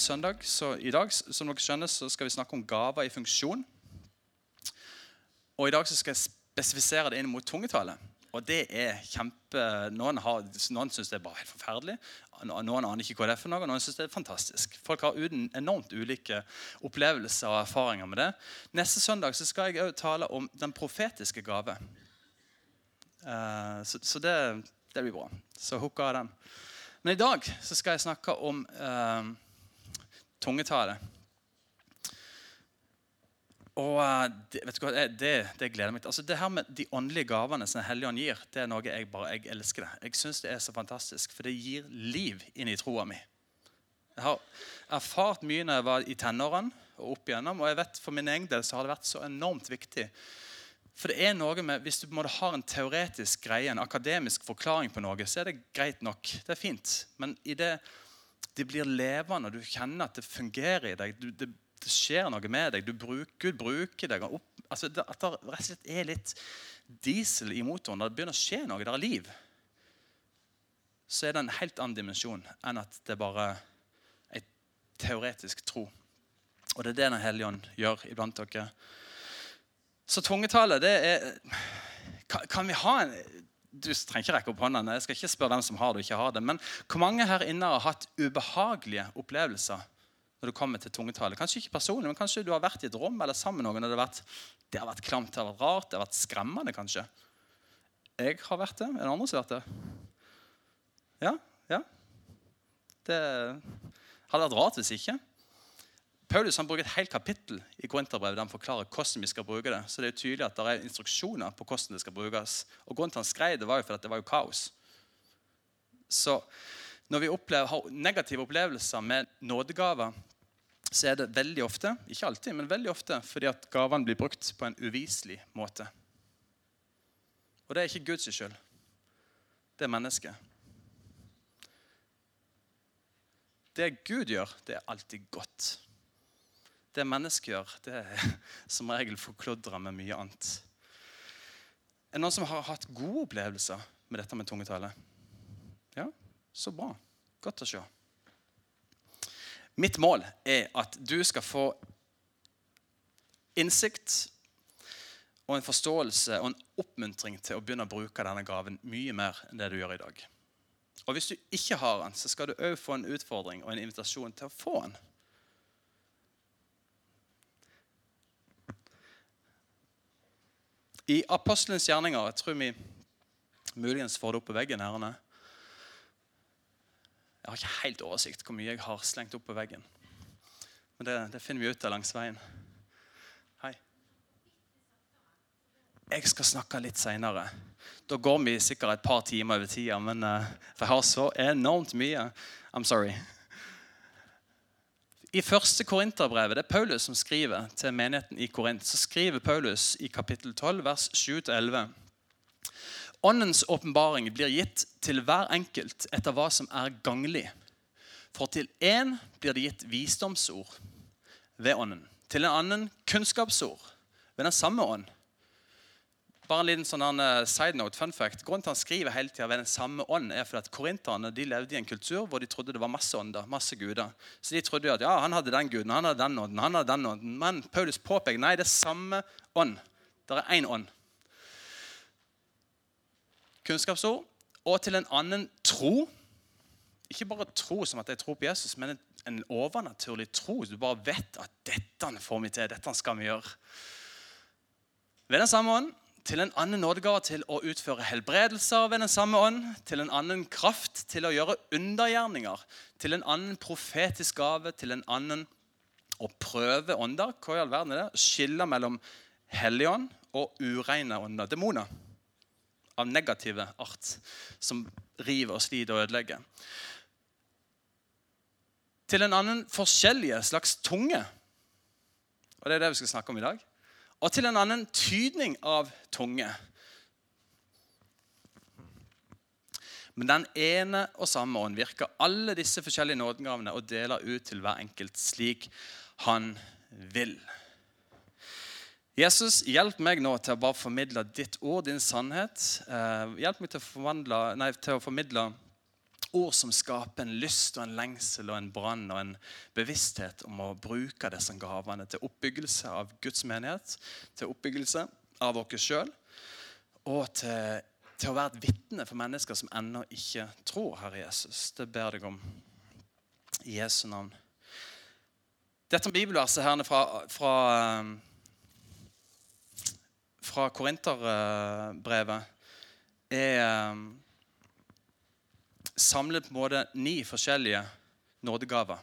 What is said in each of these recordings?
neste søndag så I dag som dere skjønner, så skal vi snakke om gaver i funksjon. Og i dag så skal jeg spesifisere det inn mot tungetale. Og det er kjempe Noen, har, noen syns det er bare helt forferdelig. Noen aner ikke hva det er for noe, og noen syns det er fantastisk. Folk har uden, enormt ulike opplevelser og erfaringer med det. Neste søndag så skal jeg òg tale om den profetiske gave. Uh, så, så det, det, blir bra. Så hooker av den. Men i dag så skal jeg snakke om uh, tungetale. Og eh, det, vet du hva, det, det gleder meg til. Altså, det her med De åndelige gavene som Helligånd gir, det er noe jeg bare, jeg elsker. det. Jeg synes det er så fantastisk, For det gir liv inn i troa mi. Jeg har erfart mye når jeg var i tenårene og opp igjennom, og jeg vet for min egen del så har det vært så enormt viktig. For det er noe med, Hvis du på en måte har en teoretisk greie, en akademisk forklaring på noe, så er det greit nok. Det er fint. Men i det det blir levende, og du kjenner at det fungerer i deg du, det det skjer noe med deg. Bruker, Gud bruker deg. Opp, altså det, at det rett og slett er litt diesel i motoren. Det begynner å skje noe. Det er liv. Så er det en helt annen dimensjon enn at det er bare er teoretisk tro. Og det er det Den hellige ånd gjør iblant dere. Så tungetale, det er kan, kan vi ha en du trenger ikke rekke opp håndene, Jeg skal ikke spørre dem som har det og ikke har det. Men hvor mange her inne har hatt ubehagelige opplevelser når du kommer til tungetale. Kanskje ikke personlig, men kanskje du har vært i et rom eller sammen med noen. og det har, vært, det har vært klamt, det har vært rart, det har vært skremmende, kanskje. Jeg har vært det. Er det andre som har vært det? Ja? Ja? Det hadde vært rart hvis ikke. Paulus han bruker et helt kapittel i Korinterbrevet der han forklarer hvordan vi skal bruke det. Så det er jo tydelig at det er instruksjoner på hvordan det skal brukes. Og Grunnen til han skrev det, var jo fordi det var jo kaos. Så når vi opplever, har negative opplevelser med nådegaver, så er det veldig ofte ikke alltid, men veldig ofte fordi at gavene blir brukt på en uviselig måte. Og det er ikke Guds skyld. Det er mennesket. Det Gud gjør, det er alltid godt. Det mennesket gjør, det er som regel forkludra med mye annet. Er det noen som har hatt gode opplevelser med dette med tungetale? Ja, så bra. Godt å se. Mitt mål er at du skal få innsikt og en forståelse og en oppmuntring til å begynne å bruke denne gaven mye mer enn det du gjør i dag. Og Hvis du ikke har den, så skal du òg få en utfordring og en invitasjon til å få den. I Apostelens gjerninger jeg tror vi muligens får det opp på veggen her, jeg har ikke helt oversikt hvor mye jeg har slengt opp på veggen. Men det, det finner vi ut av langs veien. Hei. Jeg skal snakke litt seinere. Da går vi sikkert et par timer over tida, men uh, for jeg har så enormt mye. I'm sorry. I første Korinterbrevet, det er Paulus som skriver til menigheten i Korint, så skriver Paulus i kapittel 12, vers 7-11 Åndens åpenbaring blir gitt til hver enkelt etter hva som er ganglig. For til én blir det gitt visdomsord ved Ånden. Til en annen kunnskapsord ved den samme ånd. Bare en liten sånn eh, side note, fun fact. Grunnen til han skriver hele tiden ved den samme ånd, er fordi at korinterne de levde i en kultur hvor de trodde det var masse ånder. masse guder. Så de trodde at ja, han hadde den guden, han hadde den ånden, han hadde den ånden. Men Paulus påpeker nei, det er samme ånd. Det er én ånd kunnskapsord, og til en annen tro. Ikke bare tro som at jeg tror på Jesus, men en, en overnaturlig tro. Du bare vet at 'dette får vi til', dette skal vi gjøre. Ved den samme ånd til en annen nådegave til å utføre helbredelser ved den samme ånd, til en annen kraft til å gjøre undergjerninger, til en annen profetisk gave, til en annen å prøve ånder. Hva i all verden er det? Skille mellom hellig ånd og ureine ånder, demoner av negative art som river og sliter og ødelegger. Til en annen forskjellige slags tunge. Og det er det vi skal snakke om i dag. Og til en annen tydning av tunge. Men den ene og samme ånd virker alle disse forskjellige nådegavene og deler ut til hver enkelt slik han vil. Jesus, hjelp meg nå til å bare formidle ditt ord, din sannhet. Eh, hjelp meg til å, nei, til å, formidle Ord som skaper en lyst og en lengsel og en brann og en bevissthet om å bruke disse gavene til oppbyggelse av Guds menighet, til oppbyggelse av oss sjøl og til, til, å være et vitne for mennesker som ennå ikke tror Herre Jesus. Det ber jeg om i Jesu navn. Dette bibelverset her fra, fra, fra Korinterbrevet er samlet på en måte ni forskjellige nådegaver.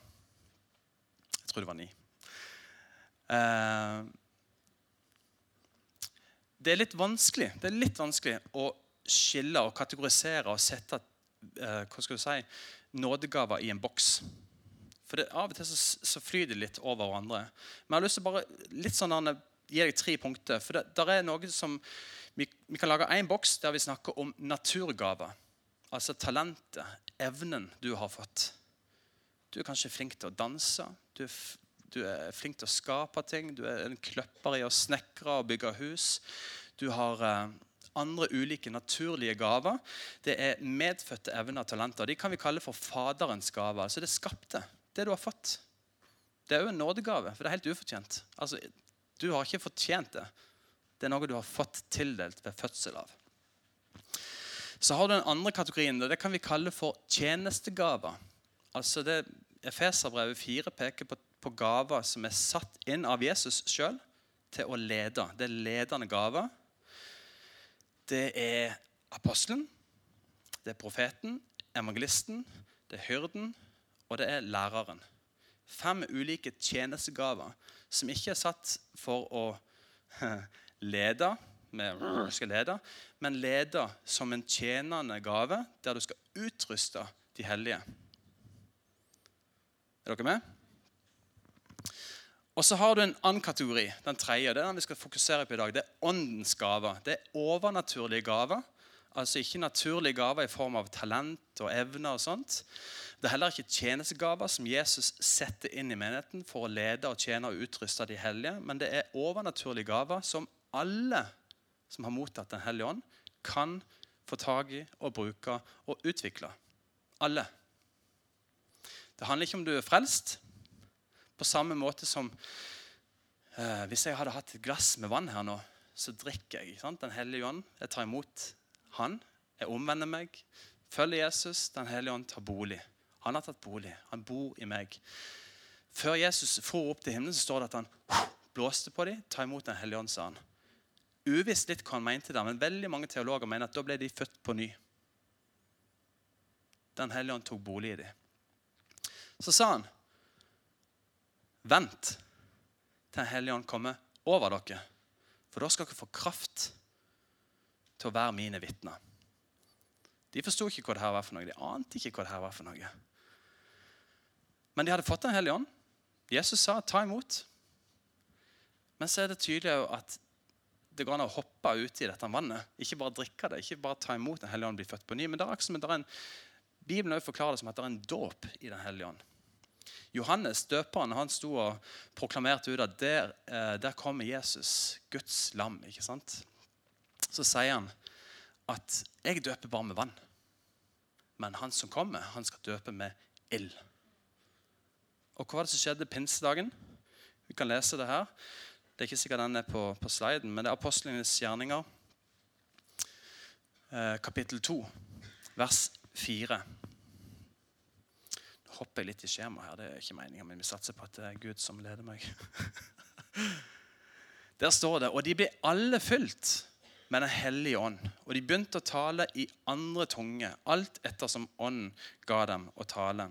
Jeg tror det var ni. Eh, det er litt vanskelig det er litt vanskelig å skille og kategorisere og sette eh, hva skal du si, nådegaver i en boks. For det, Av og til så, så flyr det litt over hverandre. Men jeg har lyst til å bare litt sånn, gi deg tre punkter. For det der er noe som, vi, vi kan lage én boks der vi snakker om naturgaver. Altså talentet, evnen du har fått. Du er kanskje flink til å danse. Du er, du er flink til å skape ting. Du er en kløpper i å snekre og bygge hus. Du har eh, andre ulike naturlige gaver. Det er medfødte evner og talenter. De kan vi kalle for Faderens gaver. Altså det skapte. Det du har fått. Det er òg en nådegave, for det er helt ufortjent. Altså, du har ikke fortjent det. Det er noe du har fått tildelt ved fødsel av. Så har du den andre kategorien. og Det kan vi kalle for tjenestegaver. Altså det Efeserbrevet 4 peker på, på gaver som er satt inn av Jesus sjøl til å lede. Det er ledende gaver. Det er apostelen, det er profeten, evangelisten, det er hyrden, og det er læreren. Fem ulike tjenestegaver som ikke er satt for å lede, med, skal lede, men lede som en tjenende gave der du skal utruste de hellige. Er dere med? Og så har du en annen kategori, den tredje. Det er den vi skal fokusere på i dag. Det er åndens gaver. Det er overnaturlige gaver. Altså ikke naturlige gaver i form av talent og evner. og sånt. Det er heller ikke tjenestegaver som Jesus setter inn i menigheten for å lede og tjene og utruste de hellige, men det er overnaturlige gaver som alle som har mottatt Den hellige ånd, kan få tak i og bruke og utvikle. Alle. Det handler ikke om du er frelst. På samme måte som eh, hvis jeg hadde hatt et glass med vann her nå, så drikker jeg sant? Den hellige ånd. Jeg tar imot han. Jeg omvender meg. Følger Jesus. Den hellige ånd tar bolig. Han har tatt bolig. Han bor i meg. Før Jesus for opp til himmelen, så står det at han blåste på dem. Ta imot Den hellige ånd, sa han uvisst litt hva han mente der, men veldig mange teologer mener at da ble de født på ny. Den hellige ånd tok bolig i dem. Så sa han, vent til Den hellige ånd kommer over dere, for da skal dere få kraft til å være mine vitner. De forsto ikke hva det her var for noe. De ante ikke hva det her var for noe. Men de hadde fått Den hellige ånd. Jesus sa 'ta imot'. Men så er det tydelig at det går an å hoppe uti dette vannet. Ikke bare drikke det, ikke bare ta imot Den hellige ånd bli født på ny. Men det er akkurat som det er en, Bibelen forklarer det som at det er en dåp i Den hellige ånd. Johannes, døperen, han sto og proklamerte ut at der, eh, der kommer Jesus, Guds lam. ikke sant? Så sier han at 'jeg døper bare med vann', men han som kommer, han skal døpe med ild. Og hva var det som skjedde pinsedagen? Vi kan lese det her. Det er ikke sikkert den er på, på sliden, men det er apostlenes gjerninger, eh, kapittel 2, vers 4. Nå hopper jeg litt i skjemaet her. Det er ikke meningen, men vi satser på at det er Gud som leder meg. Der står det Og de ble alle fylt med Den hellige ånd. Og de begynte å tale i andre tunge, alt ettersom ånden ga dem å tale.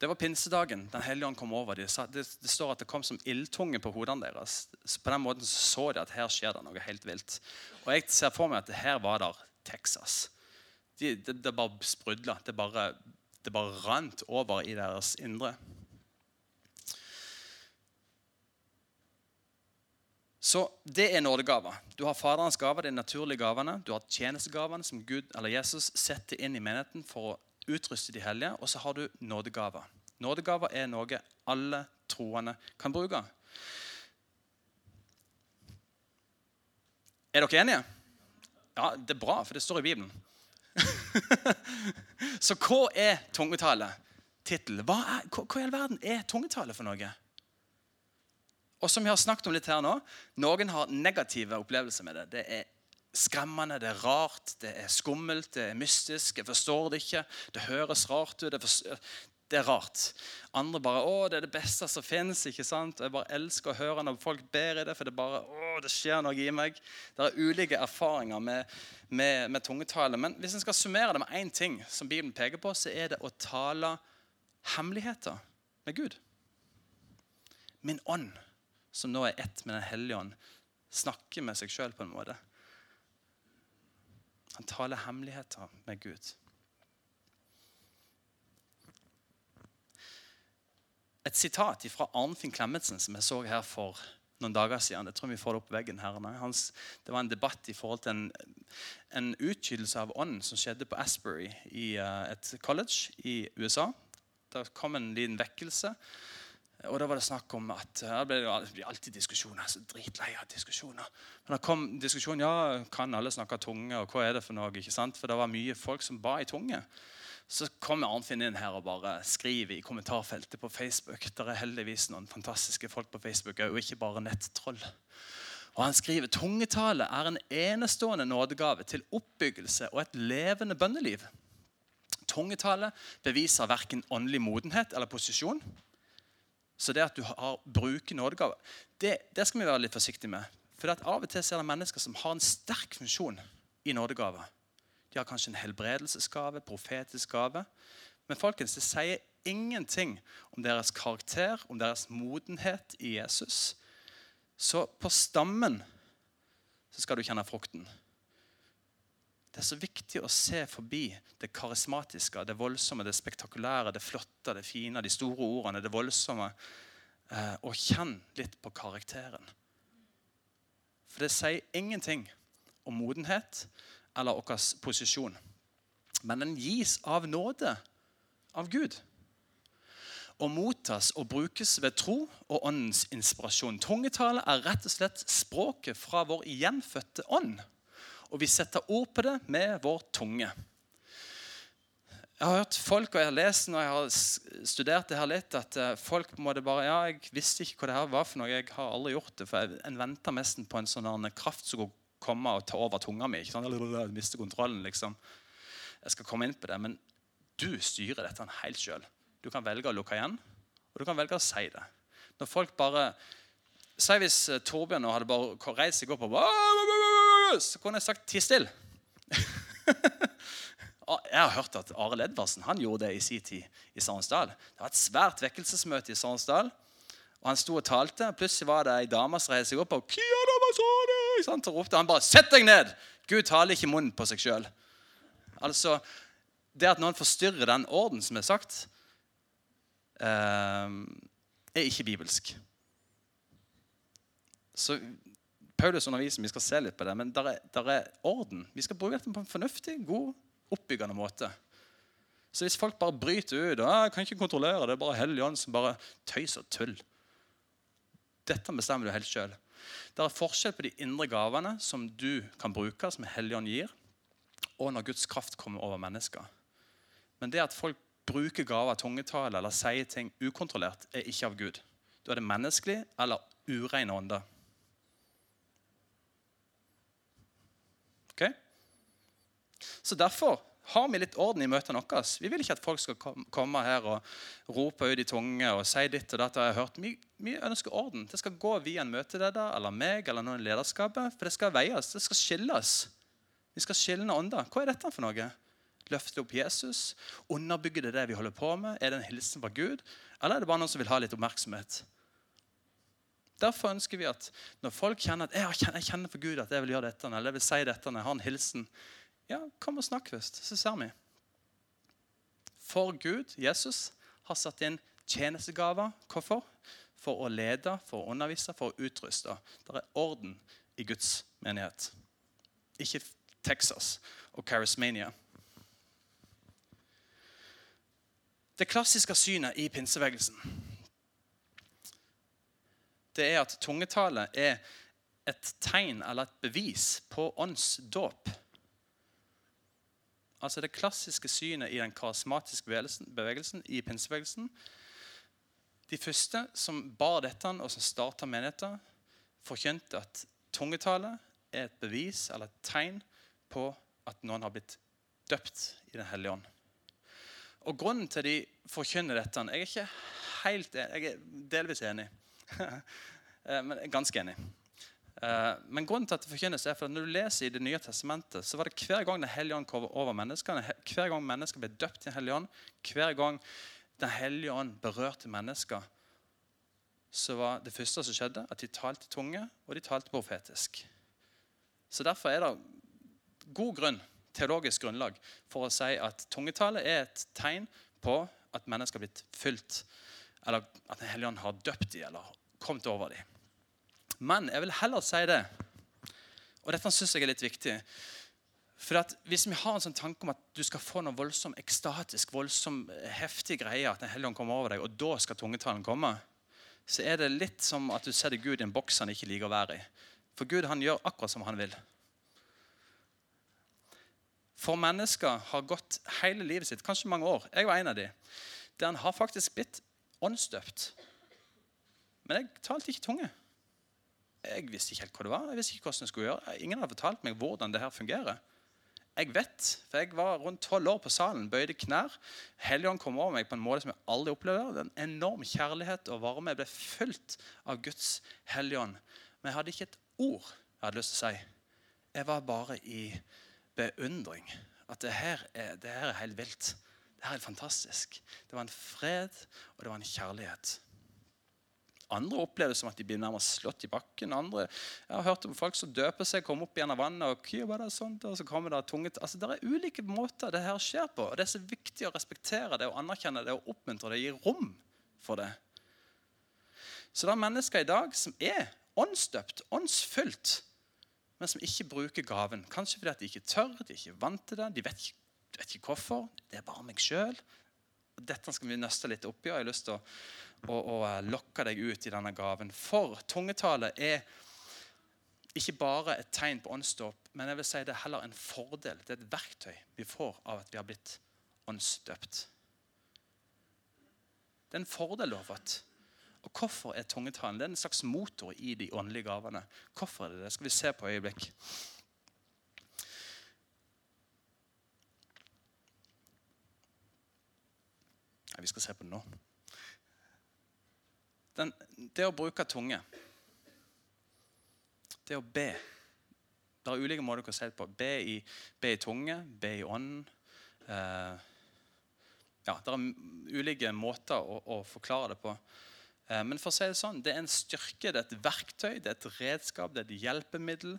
Det var pinsedagen. Den hellige ånd kom over dem. Det, det, står at det kom som ildtunge på hodene deres. På den måten så de at her skjer det noe helt vilt. Og jeg ser for meg at her var der Texas. De, det, det bare sprudla. Det bare, det bare rant over i deres indre. Så det er nådegaver. Du har Faderens gaver, de naturlige gavene. Du har tjenestegavene som Gud eller Jesus setter inn i menigheten for å utruste de hellige, og så har du nådegaver. Nådegaver er noe alle troende kan bruke. Er dere enige? Ja, Det er bra, for det står i Bibelen. Så hva er tungetale? Tittel. Hva, hva i all verden er tungetale for noe? Og som vi har snakket om litt her nå, Noen har negative opplevelser med det. Det er skremmende, det er rart, det er skummelt, det er mystisk. Jeg forstår det ikke. Det høres rart ut. Det, det er rart. Andre bare 'Å, det er det beste som fins'. ikke sant? Og Jeg bare elsker å høre når folk ber i det, for det bare, å, det skjer noe i meg. Det er ulike erfaringer med, med, med tungetale. Men hvis en skal summere det med én ting som Bibelen peker på, så er det å tale hemmeligheter med Gud. Min ånd, som nå er ett med Den hellige ånd, snakker med seg sjøl på en måte. Han taler hemmeligheter med Gud. Et sitat fra Arnfinn Klemetsen som jeg så her for noen dager siden. Jeg tror vi får det opp veggen her. Hans, det var en debatt i forhold til en, en utgytelse av ånd som skjedde på Asbury i uh, et college i USA. da kom en liten vekkelse. Og da var det snakk om at Det blir alltid diskusjoner. så Dritlei av diskusjoner. Men det kom diskusjon ja, kan alle snakke tunge, og hva er det for noe? ikke sant? For det var mye folk som ba i tunge. Så kom Arnfinn inn her og bare skriver i kommentarfeltet på Facebook. Der er heldigvis noen fantastiske folk på Facebook, og ikke bare nettroll. Og Han skriver tungetale er en enestående nådegave til oppbyggelse og et levende bønneliv. Tungetale beviser verken åndelig modenhet eller posisjon. Så det at du har, bruker nådegave, det, det, skal vi være litt forsiktige med. For Av og til er det mennesker som har en sterk funksjon i nådegave. De har kanskje en helbredelsesgave, profetisk gave. Men folkens, det sier ingenting om deres karakter, om deres modenhet i Jesus. Så på stammen så skal du kjenne frukten. Det er så viktig å se forbi det karismatiske, det voldsomme, det spektakulære, det flotte, det fine, de store ordene, det voldsomme. Eh, og kjenn litt på karakteren. For det sier ingenting om modenhet eller vår posisjon. Men den gis av nåde av Gud. Og mottas og brukes ved tro og åndens inspirasjon. Tungetale er rett og slett språket fra vår gjenfødte ånd og vi setter ord på det med vår tunge. Jeg har hørt folk, og jeg har lest når jeg har studert det her litt, at folk folk må det bare, ja, jeg visste ikke hva det her var for noe. Jeg har aldri gjort det. For en venter nesten på en sånn kraft som går komme og ta over tunga mi. ikke sant? Miste kontrollen, liksom. Jeg skal komme inn på det, men du styrer dette helt sjøl. Du kan velge å lukke igjen, og du kan velge å si det. Når folk bare Si hvis Torbjørn Torbjørn hadde bare reist seg opp og så kunne jeg sagt 'ti still'. jeg har hørt at Arild Edvardsen han gjorde det i sin tid i Sarensdal. Det var et svært vekkelsesmøte i Sarensdal. Og Han sto og talte. og Plutselig var det ei dame som reiste seg opp og så ropte han bare 'Sett deg ned!' Gud taler ikke munnen på seg sjøl. Altså, det at noen forstyrrer den orden som er sagt, eh, er ikke bibelsk. Så Paulus underviser, vi skal se litt på det, men der er, der er orden. Vi skal bruke dette på en fornuftig, god, oppbyggende måte. Så hvis folk bare bryter ut og «Ah, 'Jeg kan ikke kontrollere det, er bare Hellig som bare tøys og tull' Dette bestemmer du helt sjøl. Det er forskjell på de indre gavene som du kan bruke, som Helligånd gir, og når Guds kraft kommer over mennesker. Men det at folk bruker gaver, tungetale eller sier ting ukontrollert, er ikke av Gud. Da er det menneskelig eller ureine ånder. Okay? Så Derfor har vi litt orden i møtene våre. Vi vil ikke at folk skal komme her og rope ut i tunge og si ditt og datt. har jeg hørt. Vi, vi, ønsker orden. Det skal gå via en møteleder eller meg eller noen i lederskapet. For det skal veies. Det skal skilles. Vi skal skille ånder. Hva er dette for noe? Løfte opp Jesus? Underbygge det det vi holder på med? Er det en hilsen fra Gud? Eller er det bare noen som vil ha litt oppmerksomhet? Derfor ønsker vi at når folk kjenner at jeg kjenner for Gud at jeg vil gjøre dette, eller jeg vil si dette, når jeg har en hilsen, ja, kom og snakk først, så ser vi. For Gud, Jesus, har satt inn tjenestegaver. Hvorfor? For å lede, for å undervise, for å utruste. Det er orden i Guds menighet. Ikke Texas og Charismania. Det klassiske synet i pinsevegelsen det er at tungetale er et tegn eller et bevis på åndsdåp. Altså det klassiske synet i den karismatiske bevegelsen, bevegelsen i pinsebevegelsen. De første som bar dette og som starta menigheter, forkynte at tungetale er et bevis eller et tegn på at noen har blitt døpt i Den hellige ånd. Og Grunnen til de forkynner dette Jeg er ikke helt enig, jeg er delvis enig, men jeg er ganske enig. Eh, men grunnen til at det forkynnes er for at Når du leser i Det nye testamentet, så var det hver gang Den hellige ånd kom over menneskene, hver gang mennesker ble døpt i Den hellige ånd, hver gang Den hellige ånd berørte mennesker, så var det første som skjedde, at de talte tunge, og de talte profetisk. Så Derfor er det god grunn, teologisk grunnlag for å si at tungetale er et tegn på at mennesker har blitt fylt, eller at Den hellige ånd har døpt dem eller kommet over dem. Men jeg vil heller si det, og dette syns jeg er litt viktig for Hvis vi har en sånn tanke om at du skal få noe voldsom, ekstatisk, voldsom heftig greie, at Den hellige ånd kommer over deg, og da skal tungetalen komme, så er det litt som at du setter Gud i en boks han ikke liker å være i. For Gud han gjør akkurat som han vil. For mennesker har gått hele livet sitt, kanskje mange år, jeg var en av de, der han har faktisk blitt åndsdøpt. Men jeg talte ikke tunge. Jeg visste ikke helt hva det var. Jeg visste ikke hvordan jeg skulle gjøre. Ingen hadde fortalt meg hvordan det her fungerer. Jeg vet, for jeg var rundt tolv år på salen, bøyde knær. Helligånd kom over meg på en måte som jeg aldri opplevde. En enorm kjærlighet og varme. Jeg ble fulgt av Guds helligånd. Men jeg hadde ikke et ord jeg hadde lyst til å si. Jeg var bare i beundring. At det her er, det her er helt vilt. Det her er fantastisk. Det var en fred, og det var en kjærlighet. Andre opplever det som at de blir nærmest slått i bakken. Andre, jeg har hørt om folk som døper seg, kommer opp igjen av vannet, og det sånt, og så kommer det tunget. Altså, Det er ulike måter det her skjer på. og Det er så viktig å respektere det og anerkjenne det og oppmuntre det og gi rom for det. Så det er mennesker i dag som er åndsdøpt, åndsfylt, men som ikke bruker gaven. Kanskje fordi de ikke tør, de er ikke vant til det, de vet ikke, vet ikke hvorfor. Det er bare meg sjøl. Dette skal vi nøste litt opp i. og jeg har lyst til å og, og eh, lokke deg ut i denne gaven. For tungetale er ikke bare et tegn på åndsdåp, men jeg vil si det er heller en fordel. Det er et verktøy vi får av at vi har blitt åndsdøpt. Det er en fordel du har fått. Og Hvorfor er tungetalen Det er en slags motor i de åndelige gavene. Hvorfor er det det? skal vi se på et øyeblikk. vi skal se på det nå den, det å bruke tunge, det å be Det er ulike måter å si det på. Be i, be i tunge, be i ånden. Eh, ja, det er ulike måter å, å forklare det på. Eh, men for å si det sånn, det er en styrke, det er et verktøy, det er et redskap, det er et hjelpemiddel.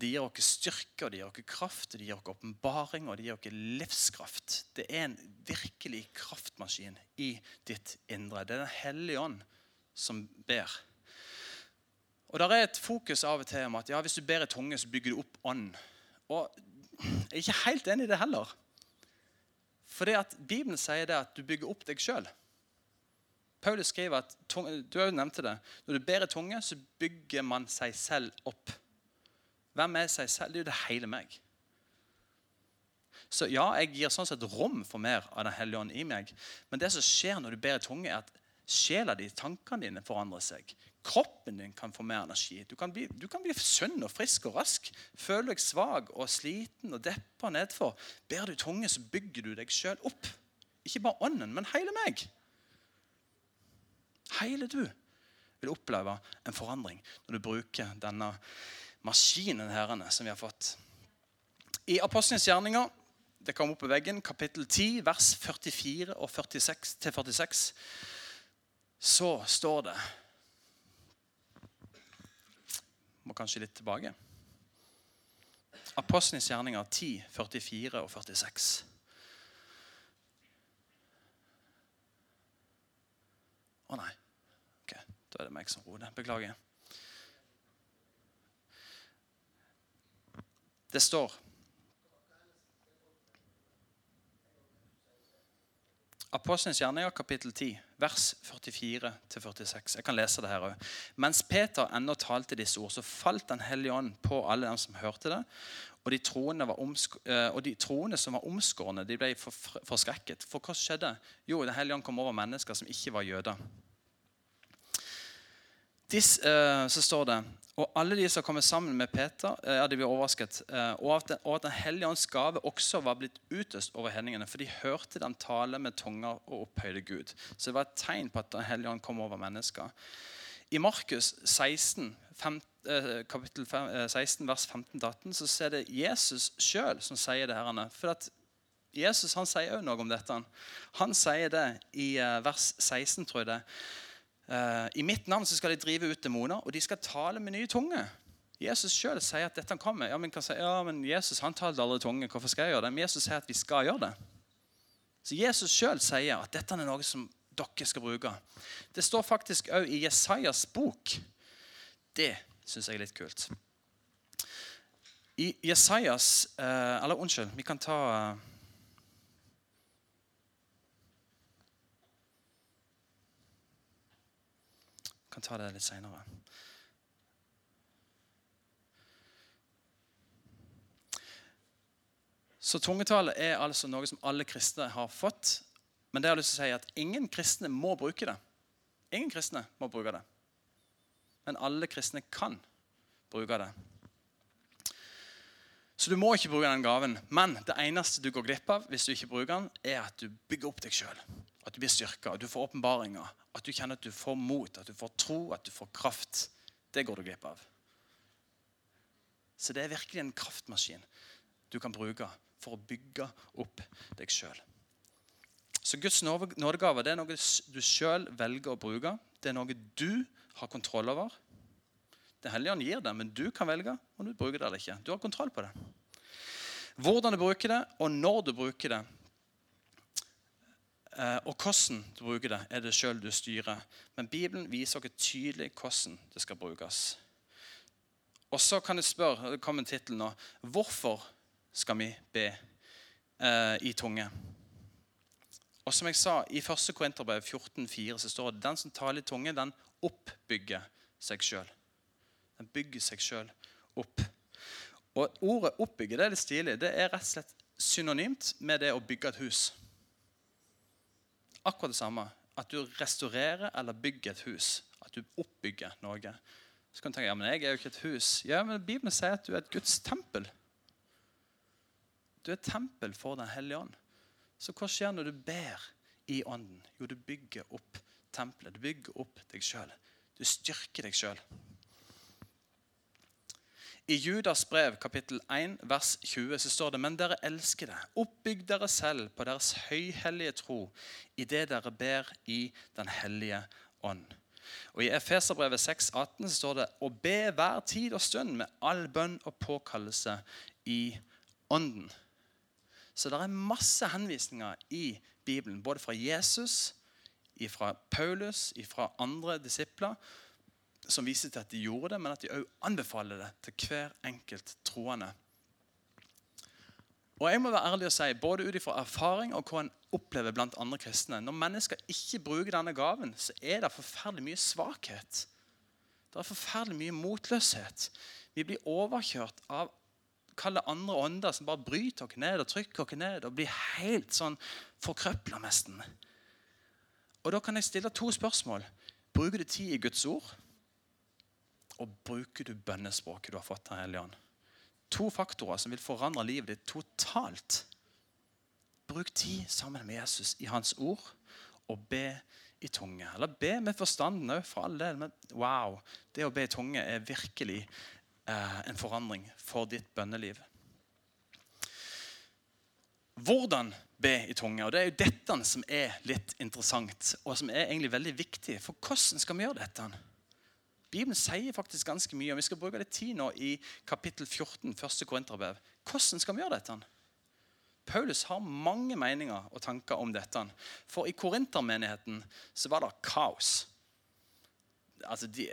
Det gir oss styrke, og det gir oss kraft, det gir oss åpenbaring og det gir oss livskraft. Det er en virkelig kraftmaskin i ditt indre. Det er Den hellige ånd som ber. Og der er et fokus av og til om at ja, hvis du ber i tunge, så bygger du opp ånd. Og Jeg er ikke helt enig i det heller. For det at Bibelen sier det at du bygger opp deg sjøl. Paulus skriver at du har jo nevnt det, når du ber i tunge, så bygger man seg selv opp. Hvem er seg selv? Det er jo det hele meg. Så ja, jeg gir sånn sett rom for mer av Den hellige ånd i meg. Men det som skjer når du ber i tunge, er at Sjela di, tankene dine, forandrer seg. Kroppen din kan få mer energi. Du kan bli, du kan bli sunn og frisk og rask. Føler deg svak og sliten og deppa nedfor. Ber du tunge, så bygger du deg sjøl opp. Ikke bare ånden, men hele meg. Hele du vil oppleve en forandring når du bruker denne maskinen herrene, som vi har fått. I Apostlenes gjerninger det kom opp på veggen, kapittel 10, vers 44 og 46 til 46 så står det Må kanskje litt tilbake. Apostlenes gjerninger 10, 44 og 46. Å nei. Ok, Da er det meg som roder. Beklager. Det står Apostelens gjerninger, kapittel 10, vers 44-46. Jeg kan lese det her òg. Mens Peter ennå talte disse ord, så falt Den hellige ånd på alle dem som hørte det. Og de troende, uh, og de troende som var omskårne, de ble forskrekket. For hva skjedde? Jo, Den hellige ånd kom over mennesker som ikke var jøder. Dis, uh, så står det og alle de som kommer sammen med Peter, eh, ja, de blir overrasket. Eh, og at, den, og at Den hellige ånds gave også var blitt utøst over hedningene. For de hørte dem tale med tunger og opphøyde Gud. Så det var et tegn på at Den hellige ånd kom over mennesker. I Markus 16, 5, eh, kapittel 16, vers 15-18 så er det Jesus sjøl som sier det. her. For at Jesus han sier òg noe om dette. Han sier det i vers 16, tror jeg det. Uh, I mitt navn skal de drive ut demoner, og de skal tale med nye tunge. Jesus sjøl sier at dette kommer. Ja, men, si, ja, men Jesus han talte aldri tunge. Hvorfor skal jeg gjøre det? Men Jesus sier at vi skal gjøre det. Så Jesus sjøl sier at dette er noe som dere skal bruke. Det står faktisk òg i Jesajas bok. Det syns jeg er litt kult. I Jesajas uh, Eller unnskyld, vi kan ta kan ta det litt seinere. Så tungetale er altså noe som alle kristne har fått. Men det har jeg lyst til å si at ingen kristne må bruke det. Ingen kristne må bruke det. Men alle kristne kan bruke det. Så du må ikke bruke den gaven. Men det eneste du går glipp av hvis du ikke bruker den, er at du bygger opp deg sjøl. At du blir styrka, at du får åpenbaringer, at du kjenner at du får mot, at du får tro, at du får kraft. Det går du glipp av. Så det er virkelig en kraftmaskin du kan bruke for å bygge opp deg sjøl. Så Guds nådegave det er noe du sjøl velger å bruke. Det er noe du har kontroll over. Det hellige ånd gir det, men du kan velge om du bruker det eller ikke. Du har kontroll på det. Hvordan du bruker det, og når du bruker det, og hvordan du bruker det, er det sjøl du styrer. Men Bibelen viser oss tydelig hvordan det skal brukes. Og så kan jeg spørre, det kommer en tittel nå, hvorfor skal vi be eh, i tunge? Og som jeg sa, I 1. Korinterbrev 14,4 så står det den som taler i tunge, den oppbygger seg sjøl. Den bygger seg sjøl opp. Og Ordet 'oppbygge' det er litt stilig. Det er rett og slett synonymt med det å bygge et hus akkurat det samme. At du restaurerer eller bygger et hus. At du oppbygger noe. Så kan du tenke ja, men jeg er jo ikke et hus. Ja, men Bibelen sier at du er et Guds tempel. Du er et tempel for Den hellige ånd. Så hva skjer når du ber i ånden? Jo, du bygger opp tempelet. Du bygger opp deg sjøl. Du styrker deg sjøl. I Judas brev kapittel 1 vers 20 så står det Men dere elskede, oppbygg dere selv på deres høyhellige tro i det dere ber i Den hellige ånd. Og I Efeserbrevet 6, 18 så står det å be hver tid og stund med all bønn og påkallelse i ånden. Så det er masse henvisninger i Bibelen, både fra Jesus, fra Paulus, fra andre disipler, som viser til at de gjorde det, men at de òg anbefaler det til hver enkelt troende. Og jeg må være ærlig og si, Både ut ifra erfaring og hva en opplever blant andre kristne Når mennesker ikke bruker denne gaven, så er det forferdelig mye svakhet. Det er forferdelig mye motløshet. Vi blir overkjørt av kalle andre ånder som bare bryter oss ned og trykker oss ned og blir helt sånn forkrøpla nesten. Og Da kan jeg stille to spørsmål. Bruker du tid i Guds ord? Og bruker du bønnespråket du har fått av Hellige Ånd? To faktorer som vil forandre livet ditt totalt. Bruk tid sammen med Jesus i hans ord, og be i tunge. Eller be med forstanden òg, for all del. Men wow, det å be i tunge er virkelig eh, en forandring for ditt bønneliv. Hvordan be i tunge? Og Det er jo dette som er litt interessant, og som er egentlig veldig viktig. For hvordan skal vi gjøre dette? Bibelen sier faktisk ganske mye. og Vi skal bruke litt tid nå i kapittel 14, første Korinterbrev. Hvordan skal vi gjøre dette? Paulus har mange meninger og tanker om dette. For i korintermenigheten så var det kaos. Altså, de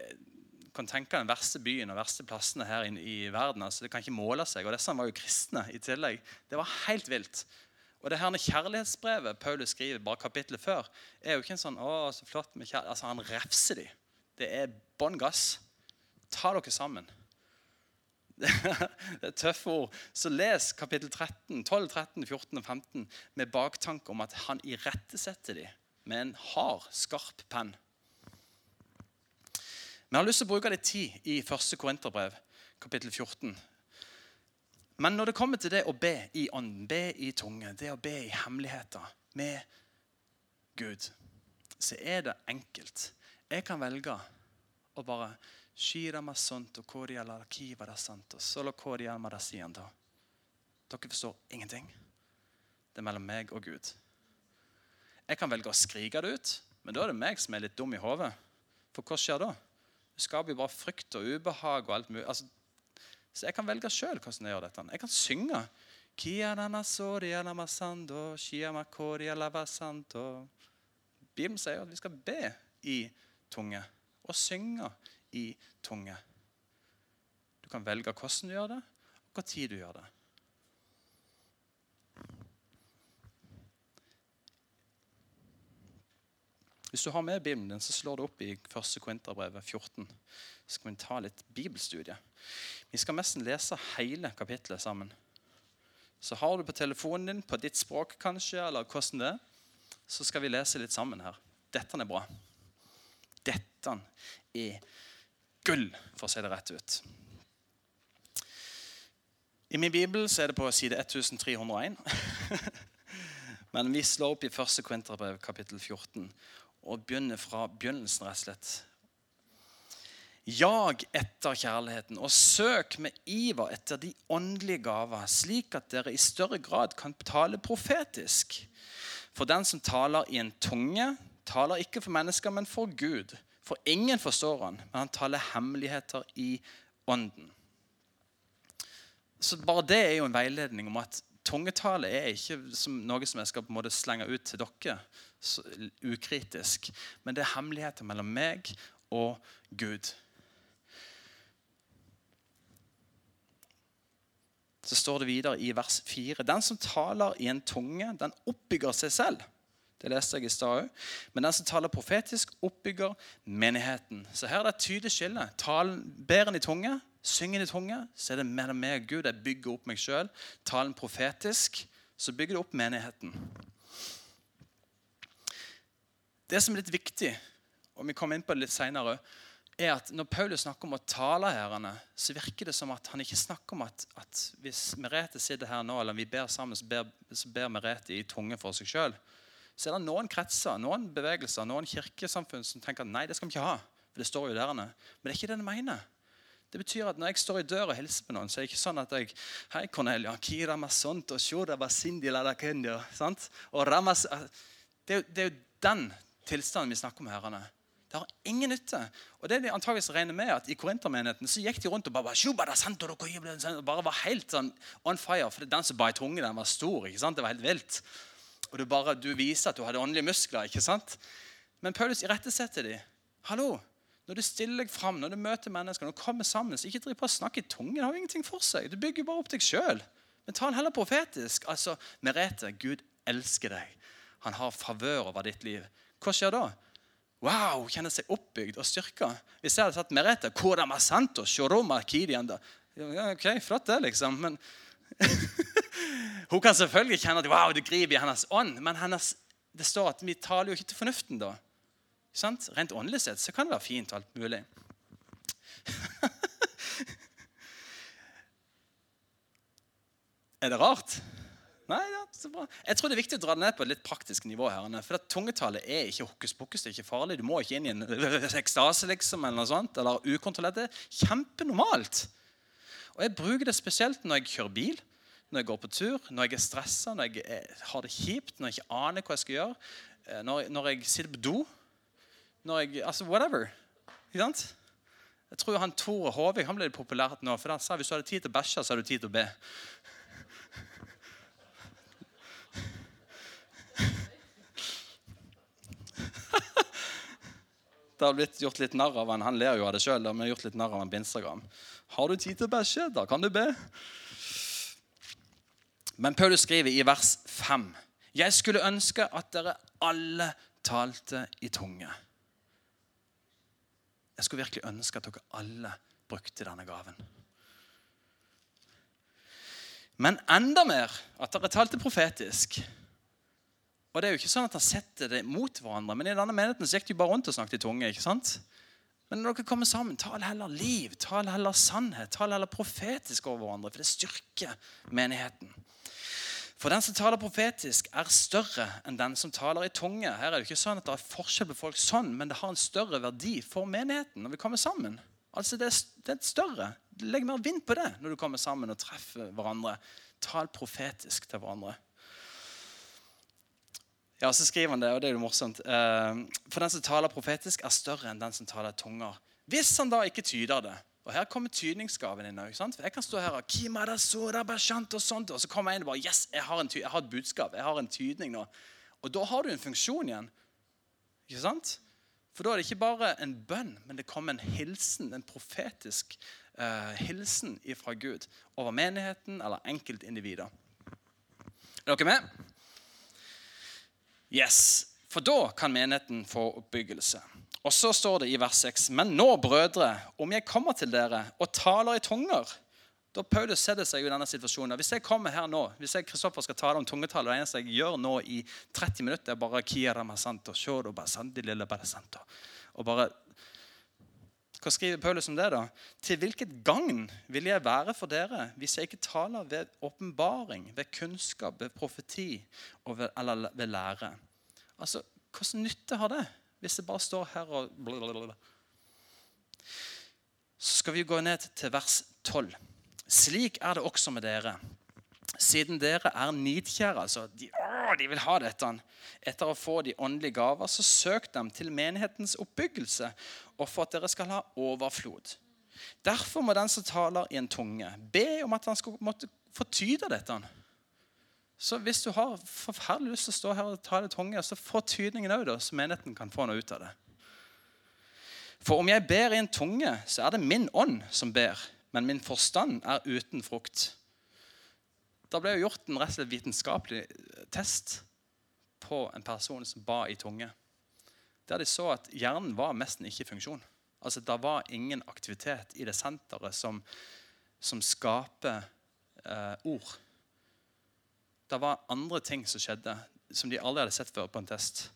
kan tenke den verste byen og verste plassene her i, i verden. altså Det kan ikke måle seg. Og disse var jo kristne i tillegg. Det var helt vilt. Og det her kjærlighetsbrevet Paulus skriver bare kapittelet før, er jo ikke en sånn å, så flott med kjærlighet. Altså, Han refser dem. Det er bånn gass. Ta dere sammen. Det er tøffe ord. Så les kapittel 13, 12, 13, 14 og 15 med baktanke om at han irettesetter dem med en hard, skarp penn. Vi har lyst til å bruke litt tid i første Korinterbrev, kapittel 14. Men når det kommer til det å be i ånden, be i tunge, det å be i hemmeligheter med Gud, så er det enkelt. Jeg kan velge å bare santo, solo. Dere forstår ingenting. Det er mellom meg og Gud. Jeg kan velge å skrike det ut, men da er det meg som er litt dum i hodet. For hva skjer da? Det skaper jo bare frykt og ubehag og alt mulig. Altså, så jeg kan velge sjøl hvordan jeg gjør dette. Jeg kan synge. Bibelen sier at vi skal be i tunge og synge i tunge. Du kan velge hvordan du gjør det, og tid du gjør det. Hvis du har med Bibelen din, så slår det opp i 1. Korinterbrevet 14. Så skal vi ta litt bibelstudie. Vi skal nesten lese hele kapittelet sammen. Så har du på telefonen din, på ditt språk kanskje, eller hvordan det er, så skal vi lese litt sammen her. Dette er bra. Dette er gull, for å si det rett ut. I min bibel er det på side 1301. Men vi slår opp i 1. Kvinterbrev, kapittel 14 og begynner fra begynnelsen, rett og slett. Jag etter kjærligheten og søk med iver etter de åndelige gaver, slik at dere i større grad kan tale profetisk. For den som taler i en tunge, taler ikke for mennesker, men for Gud. For ingen forstår han, men han taler hemmeligheter i ånden. Så Bare det er jo en veiledning om at tungetale er ikke noe som jeg skal på en måte slenge ut til dere ukritisk. Men det er hemmeligheter mellom meg og Gud. Så står det videre i vers 4.: Den som taler i en tunge, den oppbygger seg selv. Det leste jeg i stad òg. Men den som taler profetisk, oppbygger menigheten. Så her er det et tydelig skille. Talen, ber en i tunge, synger i tunge, så er det mellom meg og Gud. Jeg bygger opp meg sjøl. Talen profetisk, så bygger det opp menigheten. Det som er litt viktig, og vi kommer inn på det litt senere, er at når Paulus snakker om å tale herrene, så virker det som at han ikke snakker om at, at hvis Merete sitter her nå, eller vi ber sammen, så ber, så ber Merete i tunge for seg sjøl så er det noen kretser, noen bevegelser, noen kirkesamfunn som tenker at nei, det skal vi ikke ha. For det står jo der. Men det er ikke det de mener. Det betyr at Når jeg står i døra og hilser på noen, så er det ikke sånn at jeg Hei, Cornelia. Kira masont, og shura basindi la sant? Og ramas, det, er jo, det er jo den tilstanden vi snakker om herrene. Det har ingen nytte. Og det de antageligvis regner med at I korintermenigheten så gikk de rundt og bare, bare var helt sånn on fire. For den som ba i tunge, den var stor. ikke sant? Det var helt vilt og du, bare, du viser at du hadde åndelige muskler. ikke sant? Men Paulus irettesetter dem. Hallo, når du stiller deg fram, når du møter mennesker, når du kommer sammen, så ikke driv på å snakke i tungen. Det har ingenting for seg. Du bygger bare opp deg sjøl. Men ta den heller profetisk. Altså, Merete, Gud elsker deg. Han har favør over ditt liv. Hva skjer da? Wow, kjenner seg oppbygd og styrka. Hvis jeg hadde sagt Merete, santo, shoroma, kidianda. Ok, flott det, liksom. Men Hun kan selvfølgelig kjenne at wow, det griper i hennes ånd, men hennes, det står at vi taler jo ikke til fornuften da. Sant? Rent åndelig sett så kan det være fint og alt mulig. er det rart? Nei, det er så bra. Jeg tror det er viktig å dra det ned på et litt praktisk nivå. her. For tungetallet er ikke hokus pokus, det er ikke farlig. Du må ikke inn i en ekstase liksom, eller noe sånt, eller ukontrollert. Det er kjempenormalt. Og Jeg bruker det spesielt når jeg kjører bil når jeg går på tur, når jeg er stressa, når jeg har det kjipt, når jeg ikke aner hva jeg skal gjøre, eh, når, når jeg sitter på do når jeg, Altså whatever. Ikke sant? Jeg tror han Tore Håvik han ble litt populært nå. For han sa hvis du hadde tid til å bæsje, så hadde du tid til å be. Det har blitt gjort litt narr av han. Han ler jo av det sjøl. Har du tid til å bæsje? Da kan du be. Men Paulus skriver i vers 5. Jeg skulle ønske at dere alle talte i tunge. Jeg skulle virkelig ønske at dere alle brukte denne gaven. Men enda mer at dere talte profetisk. Og det er jo ikke sånn at han setter det mot hverandre, men i denne menigheten så gikk de bare rundt og snakket i tunge. ikke sant? Men når dere kommer sammen, tal heller liv, tal heller sannhet, tal heller profetisk over hverandre. For det styrker menigheten. For den som taler profetisk, er større enn den som taler i tunge. Her er det ikke sånn at det er forskjell på folk sånn, men det har en større verdi for menigheten når vi kommer sammen. Altså Det er, større. Legg mer vind på det når du kommer sammen og treffer hverandre. Tal profetisk til hverandre. Ja, Så skriver han det, og det er jo morsomt. Eh, for den som taler profetisk, er større enn den som taler tunger. Hvis han da ikke tyder det Og her kommer tydningsgaven inn. ikke sant? For Jeg kan stå her og og sånt, og så kommer jeg inn og bare Yes, jeg har, jeg har et budskap. Jeg har en tydning nå. Og da har du en funksjon igjen. Ikke sant? For da er det ikke bare en bønn, men det kommer en hilsen, en profetisk uh, hilsen fra Gud over menigheten eller enkeltindivider. Er dere med? Yes. For da kan menigheten få oppbyggelse. Og så står det i vers 6.: Men nå, brødre, om jeg kommer til dere og taler i tunger da Paulus setter seg i denne situasjonen. Hvis jeg kommer her nå, hvis jeg Kristoffer skal tale om tungetall, og det eneste jeg gjør nå i 30 minutter, er bare og bare Hva skriver Paulus om det? da? Til hvilket gagn vil jeg være for dere hvis jeg ikke taler ved åpenbaring, ved kunnskap, ved profeti ved, eller ved lære? Altså, Hvilken nytte har det hvis det bare står her og blablabla? Så skal vi gå ned til vers 12. Slik er det også med dere. Siden dere er nidkjære, altså de, å, de vil ha dette, etter å få de åndelige gaver, så søk dem til menighetens oppbyggelse og for at dere skal ha overflod. Derfor må den som taler i en tunge, be om at han skal måtte få tyde dette. Så hvis du har forferdelig lyst til å stå her og ta det tunge, så få tydningen òg, så menigheten kan få noe ut av det. For om jeg ber i en tunge, så er det min ånd som ber men min forstand er uten frukt. Da ble jo gjort en rett og slett vitenskapelig test på en person som ba i tunge. Der de så at hjernen var nesten ikke i funksjon. Altså, Det var ingen aktivitet i det senteret som, som skaper eh, ord. Det var andre ting som skjedde, som de aldri hadde sett før på en test.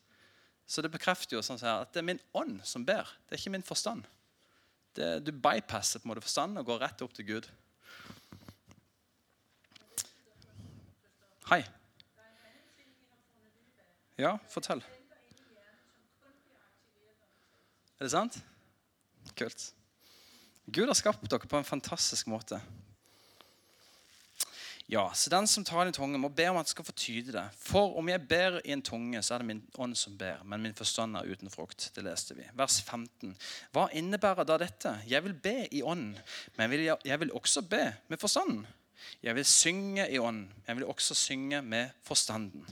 Så det bekrefter jo sånn at det er min ånd som ber. Det er ikke min forstand. Det, du bypasser på en måte forstand og går rett opp til Gud. Hei. Ja, fortell. Er det sant? Kult. Gud har skapt dere på en fantastisk måte. Ja, så Den som taler i tunge, må be om at jeg skal få tyde det. For om jeg ber i en tunge, så er det min ånd som ber, men min forstand er uten frukt. Det leste vi. Vers 15. Hva innebærer da dette? Jeg vil be i ånd, men jeg vil også be med forstanden. Jeg vil synge i ånd, jeg vil også synge med forstanden.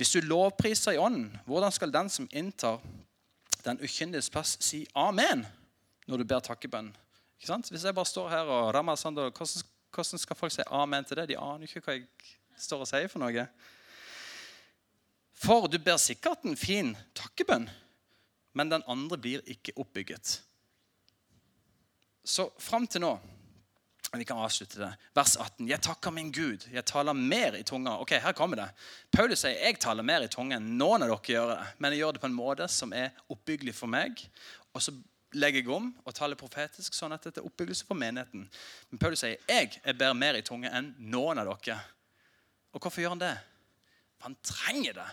Hvis du lovpriser i ånd, hvordan skal den som inntar den ukyndiges plass, si amen når du ber takkebønn? Ikke sant? Hvis jeg bare står her og rammer sånn, hvordan hvordan skal folk si amen til det? De aner ikke hva jeg står og sier for noe. For du ber sikkert en fin takkebønn, men den andre blir ikke oppbygget. Så fram til nå Vi kan avslutte det. Vers 18. Jeg takker min Gud. Jeg taler mer i tunga. Ok, her kommer det. Paulus sier jeg taler mer i tunga enn noen av dere gjør det. Men jeg gjør det på en måte som er oppbyggelig for meg. Og så legger jeg om og taler profetisk, sånn at dette er oppbyggelse for menigheten. Men Paulus sier jeg er ber mer i tunge enn noen av dere. Og hvorfor gjør han det? For han trenger det.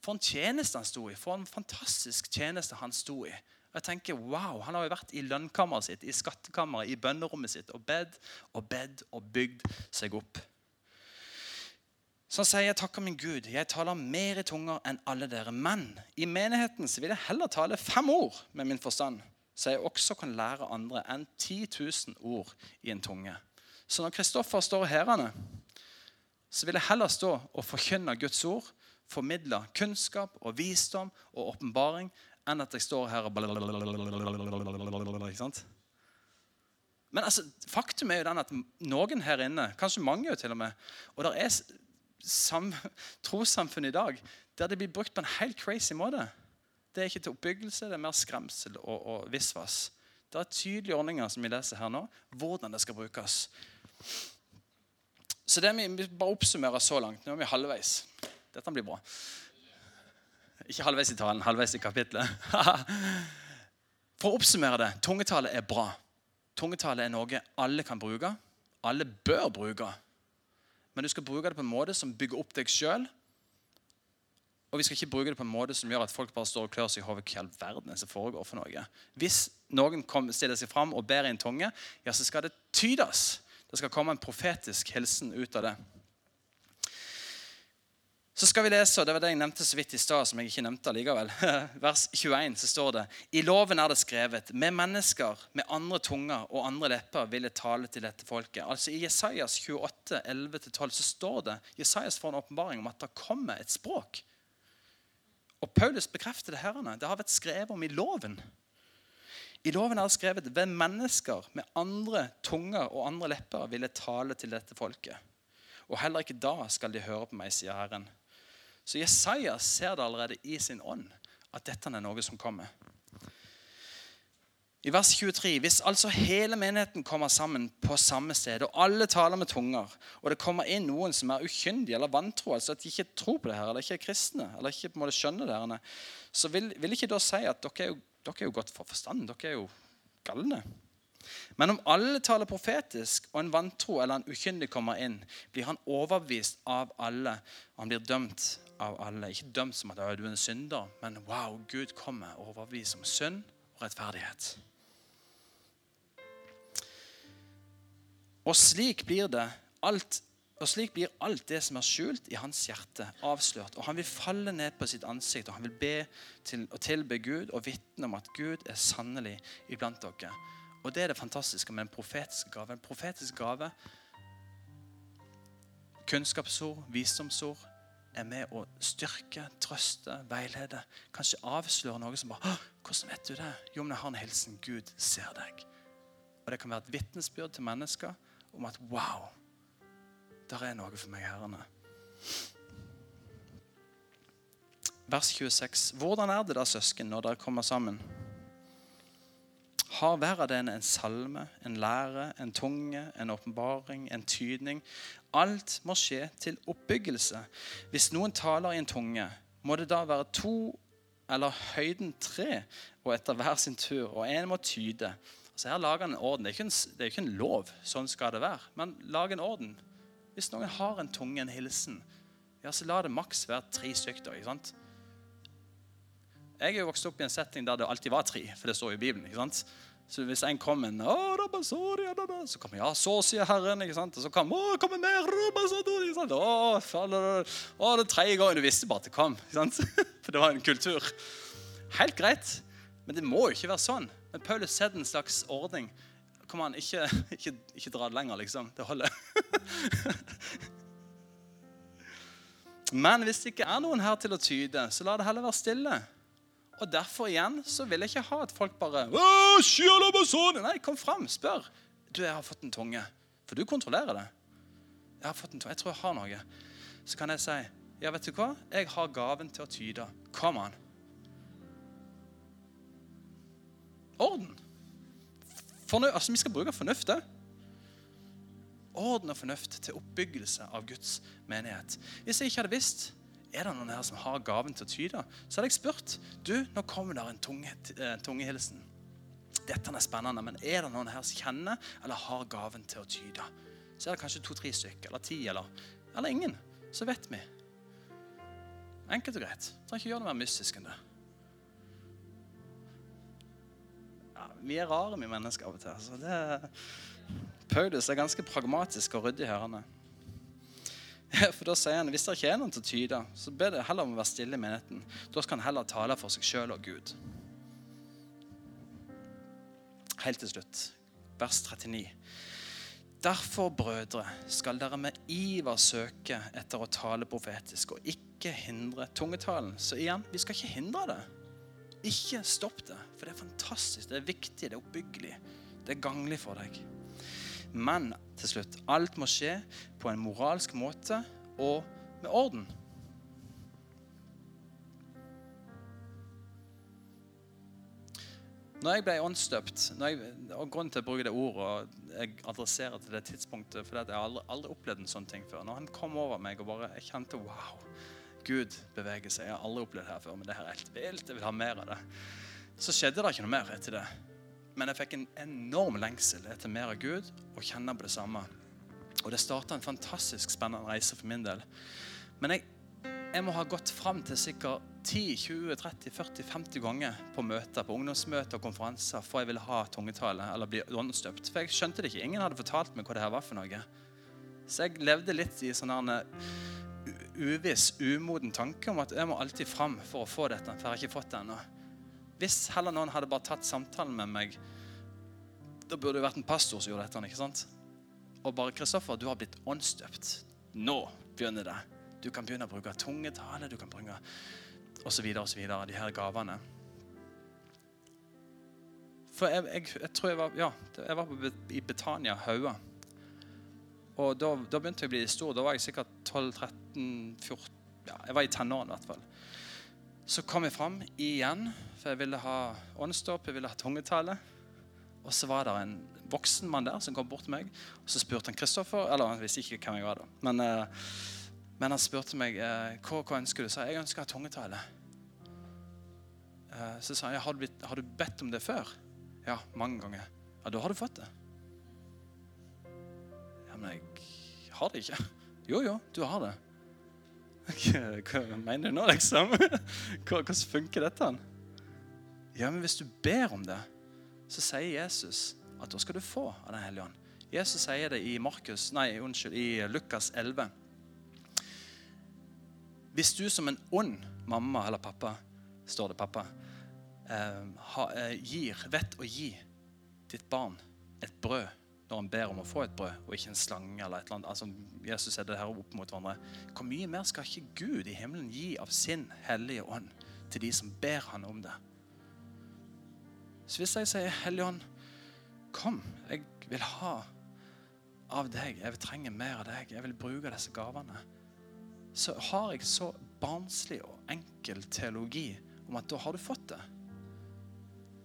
For en tjeneste han sto i. For en fantastisk tjeneste han sto i. Og jeg tenker, wow, Han har jo vært i lønnkammeret sitt, i skattkammeret, i bønnerommet sitt og bedt og bedt og bygd seg opp. Så han sier jeg takker min Gud, jeg taler mer i tunger enn alle dere. Men i menigheten så vil jeg heller tale fem ord med min forstand så jeg også kan lære andre enn 10 000 ord i en tunge. Så når Kristoffer står her, så vil jeg heller stå og forkynne Guds ord, formidle kunnskap og visdom og åpenbaring, enn at jeg står her og ikke sant? Men altså, faktum er jo den at noen her inne, kanskje mange jo til og med og det er, sam, trossamfunn i dag der det blir brukt på en helt crazy måte. Det er ikke til oppbyggelse, det er mer skremsel og, og visvas. Det er tydelige ordninger som vi leser her nå, hvordan det skal brukes. Så det vi bare oppsummerer så langt. Nå er vi halvveis. Dette blir bra. Ikke halvveis i talen, halvveis i kapitlet. For å oppsummere det tungetale er bra. Tungetale er noe alle kan bruke. Alle bør bruke. Men du skal bruke det på en måte som bygger opp deg sjøl. Og vi skal ikke bruke det på en måte som gjør at folk bare står og klør seg i hodet. Hva i all verden er som foregår for noe? Hvis noen stiller seg fram og ber i en tunge, ja, så skal det tydes. Det skal komme en profetisk hilsen ut av det. Så skal vi lese, og det var det jeg nevnte så vidt i stad, som jeg ikke nevnte likevel. Vers 21 så står det I loven er det skrevet med mennesker med andre tunger og andre lepper vil jeg tale til dette folket. Altså I Jesajas 28, 11-12 så står det Jesajas får en åpenbaring om at det kommer et språk. Og Paulus bekrefter det herrene. Det har vært skrevet om i loven. I loven er det skrevet ved mennesker med andre tunger og andre lepper ville tale til dette folket. Og heller ikke da skal de høre på meg, sier Herren. Så Jesaja ser det allerede i sin ånd at dette er noe som kommer. I vers 23.: Hvis altså hele menigheten kommer sammen på samme sted, og alle taler med tunger, og det kommer inn noen som er ukyndige eller vantro, altså at de ikke tror på det her, eller ikke er kristne, eller ikke på en måte skjønner det, her, så vil, vil ikke da si at dere er, jo, dere er jo godt for forstand. Dere er jo galne. Men om alle taler profetisk, og en vantro eller en ukyndig kommer inn, blir han overbevist av alle, og han blir dømt av alle. Ikke dømt som at du er en synder, men wow, Gud kommer og overbeviser om synd og rettferdighet. Og slik blir det alt og slik blir alt det som er skjult i hans hjerte, avslørt. Og han vil falle ned på sitt ansikt og han vil be til, og tilbe Gud og vitne om at Gud er sannelig iblant dere. Og det er det fantastiske med en profetisk gave. En profetisk gave, kunnskapsord, visdomsord, er med å styrke, trøste, veilede. Kanskje avsløre noe som bare 'Hvordan vet du det?' Jo, men jeg har en hilsen. Gud ser deg. Og Det kan være et vitnesbyrd til mennesker om at 'wow, der er noe for meg, herrene'. Vers 26. Hvordan er det da, søsken, når dere kommer sammen? Har hver av dere en salme, en lære, en tunge, en åpenbaring, en tydning? Alt må skje til oppbyggelse. Hvis noen taler i en tunge, må det da være to eller høyden tre, og etter hver sin tur, og én må tyde. Altså Her lager han en orden. Det er, en, det er, ikke en, lov. Sånn skal det være. Men lag en orden. Hvis noen har en tunge, en hilsen, ja, så la det maks være tre stykker. ikke sant? Jeg er jo vokst opp i en setting der det alltid var tre, for det står jo i Bibelen. ikke sant? Så hvis en kommer en Så kommer ja, så sier Herren. ikke sant? Og så kommer kommer mer ikke sant? Å, å, det tredje gangen du visste bare at det kom. ikke sant? For det var en kultur. Helt greit, men det må jo ikke være sånn. Men Paulus setter en slags ordning. Kom an, ikke, ikke, ikke dra det lenger, liksom. Det holder. Men hvis det ikke er noen her til å tyde, så la det heller være stille. Og derfor igjen så vil jeg ikke ha at folk bare Nei, kom fram, spør. Du, jeg har fått en tunge. For du kontrollerer det. Jeg har fått en tunge. Jeg tror jeg har noe. Så kan jeg si, ja, vet du hva? Jeg har gaven til å tyde. Kom an. Orden. Fornø altså, Vi skal bruke fornuft. Orden og fornuft til oppbyggelse av Guds menighet. Hvis jeg ikke hadde visst er det noen her som har gaven til å tyde? Så hadde jeg spurt. Du, nå kommer der en tunge, eh, tungehilsen. Dette er spennende, men er det noen her som kjenner eller har gaven til å tyde? Så er det kanskje to-tre stykker, eller ti, eller, eller ingen. Så vet vi. Enkelt og greit. Trenger ikke gjøre noe mer mystisk enn det. Vi er rare, vi mennesker, av og til. Så det, Paulus er ganske pragmatisk og ryddig hørende. For da sier han hvis det ikke er noen til å tyde, så ber det heller om å være stille i menigheten. Da skal han heller tale for seg sjøl og Gud. Helt til slutt, vers 39. Derfor, brødre, skal dere med iver søke etter å tale profetisk og ikke hindre tungetalen. Så igjen, vi skal ikke hindre det. Ikke stopp det, for det er fantastisk, det er viktig, det er oppbyggelig. Det er ganglig for deg. Men til slutt alt må skje på en moralsk måte og med orden. Når jeg ble åndsdøpt og Grunnen til å bruke det ordet og jeg adresserer til det tidspunktet, fordi jeg har aldri, aldri opplevd en sånn ting før. Når han kom over meg og bare, jeg kjente wow, Gud beveger seg. Jeg har aldri opplevd det her før, men det her er helt vilt. Jeg vil ha mer av det. Så skjedde det ikke noe mer etter det. Men jeg fikk en enorm lengsel etter mer av Gud og kjenne på det samme. Og det starta en fantastisk spennende reise for min del. Men jeg jeg må ha gått fram til sikkert 10-20-30-40-50 ganger på møter, på ungdomsmøter og konferanser for jeg ville ha tungetale eller bli åndsdøpt. For jeg skjønte det ikke. Ingen hadde fortalt meg hva det her var for noe. Så jeg levde litt i sånn uviss, umoden tanke om at jeg må alltid fram for å få dette. For jeg har ikke fått det ennå. Hvis heller noen hadde bare tatt samtalen med meg, da burde det vært en pastor som gjorde dette. ikke sant? Og bare 'Kristoffer, du har blitt åndsdøpt. Nå begynner det.' Du kan begynne å bruke tungetale, du kan bruke osv. osv. De her gavene. For jeg, jeg, jeg, tror jeg var, ja, jeg var i Betania Haua. Og da, da, begynte jeg å bli stor. Da var jeg sikkert 12-13-14 ja, Jeg var i tenårene i hvert fall. Så kom jeg fram igjen, for jeg ville ha åndsdåp, jeg ville ha tungetale. Og så var det en voksen mann der som kom bort til meg. Og så spurte han Kristoffer Eller han visste ikke hvem jeg var da. Men uh, men han spurte meg eh, hva, hva ønsker du. Så jeg ønsker å ha tungetale. Eh, så sa han har, du har du bedt om det før? Ja, mange ganger. Ja, da har du fått det. Men jeg har det ikke. Jo, jo, du har det. Hva mener du nå, liksom? Hvordan funker dette? Ja, men hvis du ber om det, så sier Jesus at da skal du få av Den hellige ånd. Jesus sier det i, Markus, nei, unnskyld, i Lukas 11. Hvis du som en ond mamma eller pappa, står det pappa, eh, ha, eh, gir, vet å gi ditt barn et brød når han ber om å få et brød, og ikke en slange eller et eller annet. Altså, Jesus er det her opp mot hverandre. Hvor mye mer skal ikke Gud i himmelen gi av sin hellige ånd til de som ber han om det? Så hvis jeg sier, Hellige ånd, kom, jeg vil ha av deg, jeg vil trenge mer av deg, jeg vil bruke disse gavene så har jeg så barnslig og enkel teologi om at da har du fått det.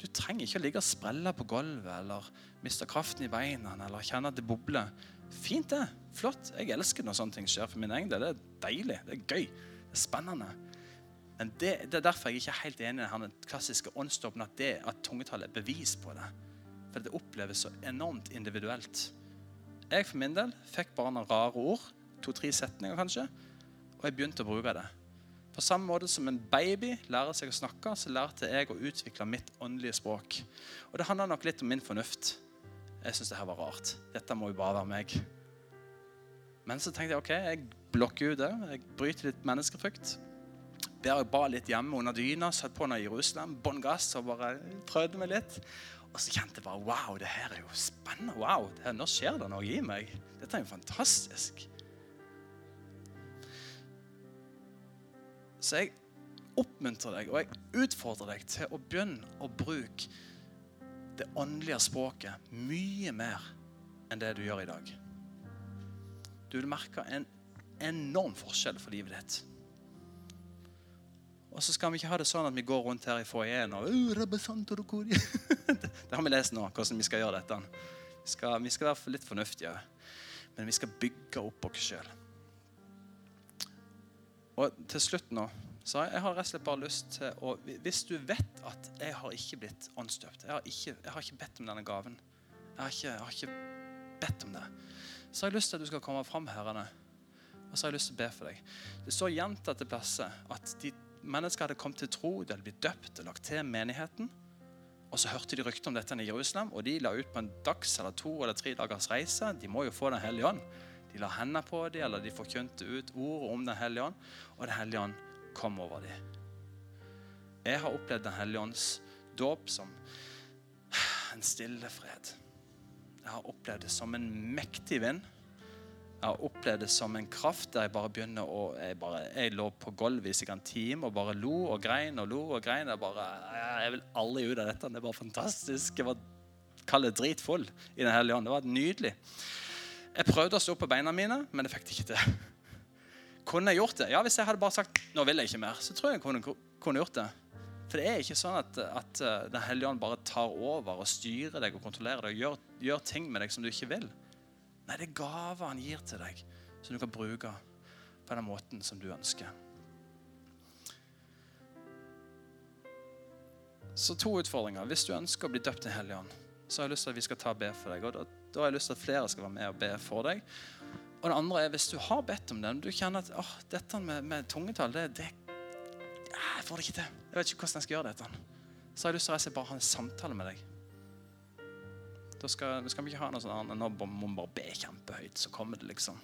Du trenger ikke å ligge og sprelle på gulvet eller miste kraften i beina eller kjenne at det bobler. Fint, det. Flott. Jeg elsker når sånne ting skjer for min egen del. Det er deilig. Det er gøy. Det er spennende. Men det, det er derfor jeg ikke er helt enig i den klassiske åndsdåpen, at, det, at tungetallet er bevis på det. For det oppleves så enormt individuelt. Jeg for min del fikk bare noen rare ord. To-tre setninger, kanskje. Og jeg begynte å bruke det. På samme måte som en baby lærer seg å snakke, så lærte jeg å utvikle mitt åndelige språk. Og det handler nok litt om min fornuft. Jeg syns det her var rart. Dette må jo bare være meg. Men så tenkte jeg ok, jeg blokker ut det. Jeg bryter litt menneskefrykt. Ber jeg ba litt hjemme under dyna, satt på i Jerusalem, bånn gass og bare prøvde meg litt. Og så kjente jeg bare wow, det her er jo spennende. Wow, her, nå skjer det noe i meg. Dette er jo fantastisk. Så jeg oppmuntrer deg og jeg utfordrer deg til å begynne å bruke det åndelige språket mye mer enn det du gjør i dag. Du vil merke en enorm forskjell for livet ditt. Og så skal vi ikke ha det sånn at vi går rundt her i foajeen og Det har vi lest nå, hvordan vi skal gjøre dette. Vi skal, vi skal være litt fornuftige, men vi skal bygge opp oss sjøl. Og til slutt nå så jeg har rett og slett bare lyst til å Hvis du vet at jeg har ikke blitt åndsdøpt, jeg har ikke, jeg har ikke bedt om denne gaven, jeg har, ikke, jeg har ikke, bedt om det, så har jeg lyst til at du skal komme fram herrene. Og så har jeg lyst til å be for deg. Det står gjentatte plasser at de mennesker hadde kommet til tro, de hadde blitt døpt og lagt til menigheten. Og så hørte de rykter om dette i Jerusalem, og de la ut på en dags eller to eller tre dagers reise. De må jo få Den hellige ånd. De la hendene på dem, eller de forkynte ut ordet om Den hellige ånd. Og Den hellige ånd kom over dem. Jeg har opplevd Den hellige ånds dåp som en stille fred. Jeg har opplevd det som en mektig vind. Jeg har opplevd det som en kraft der jeg bare begynner å Jeg, bare, jeg lå på gulvet i sikkert en time og bare lo og grein og lo og grein. Jeg bare, jeg vil aldri ut av dette. Det bare fantastisk. Jeg var kall det dritfull i Den hellige ånd. Det var nydelig. Jeg prøvde å stå på beina mine, men jeg fikk det ikke til. Kunne jeg gjort det? Ja, Hvis jeg hadde bare sagt nå vil jeg ikke mer, så tror jeg jeg kunne, kunne gjort det. For det er ikke sånn at, at uh, Den hellige ånd bare tar over og styrer deg og kontrollerer deg og gjør, gjør ting med deg som du ikke vil. Nei, det er gaver han gir til deg, som du kan bruke på den måten som du ønsker. Så to utfordringer. Hvis du ønsker å bli døpt i Hellig Ånd, så har jeg lyst til at vi skal ta og be for deg. Og da, da, har jeg lyst til at flere skal være med og be for deg. Og det andre er hvis du har bedt om det, men du kjenner at oh, dette med, med tungetall det, det, Jeg får det ikke til. Jeg vet ikke hvordan jeg skal gjøre dette. Så har jeg lyst til å bare ha en samtale med deg. Da skal, skal vi ikke ha noe sånn Nå må vi bare be kjempehøyt, så kommer det, liksom.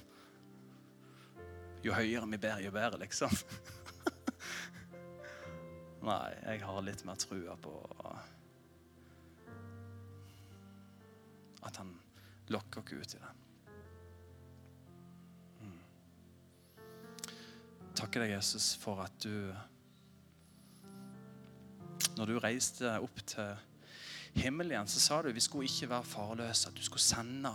Jo høyere vi ber, jo bedre, liksom. Nei, jeg har litt mer trua på at han lokker oss ut i det. Mm. Takker deg, Jesus, for at du Når du reiste opp til himmelen igjen, så sa du vi skulle ikke være farløse. At du skulle sende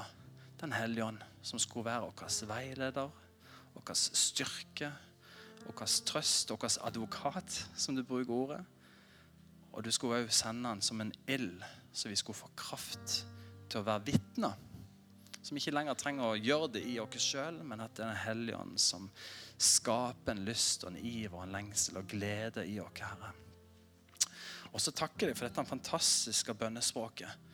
Den hellige ånd, som skulle være vår veileder, vår styrke, vår trøst, vår advokat, som du bruker ordet. Og du skulle òg sende den som en ild, så vi skulle få kraft til å være vitner. Som ikke lenger trenger å gjøre det i oss sjøl, men at det er Den hellige ånd som skaper en lyst og en iver og en lengsel og glede i oss, Herre. Og så takker jeg for dette fantastiske bønnespråket.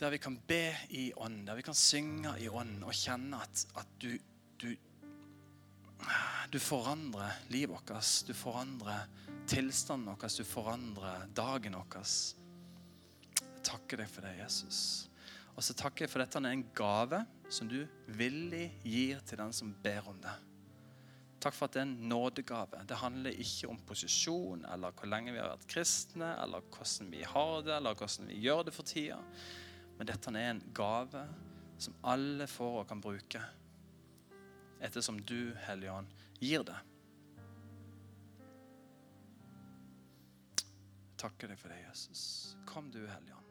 Der vi kan be i ånd, der vi kan synge i ånd og kjenne at, at du, du, du forandrer livet vårt. Du forandrer tilstanden vår, du forandrer dagen vår takker deg for det, Jesus. Og så takker jeg for dette er en gave som du villig gir til den som ber om det. Takk for at det er en nådegave. Det handler ikke om posisjon eller hvor lenge vi har vært kristne, eller hvordan vi har det, eller hvordan vi gjør det for tida. Men dette er en gave som alle får og kan bruke, ettersom du, Hellige Ånd, gir det. Takker deg for det, Jesus. Kom du, Hellige.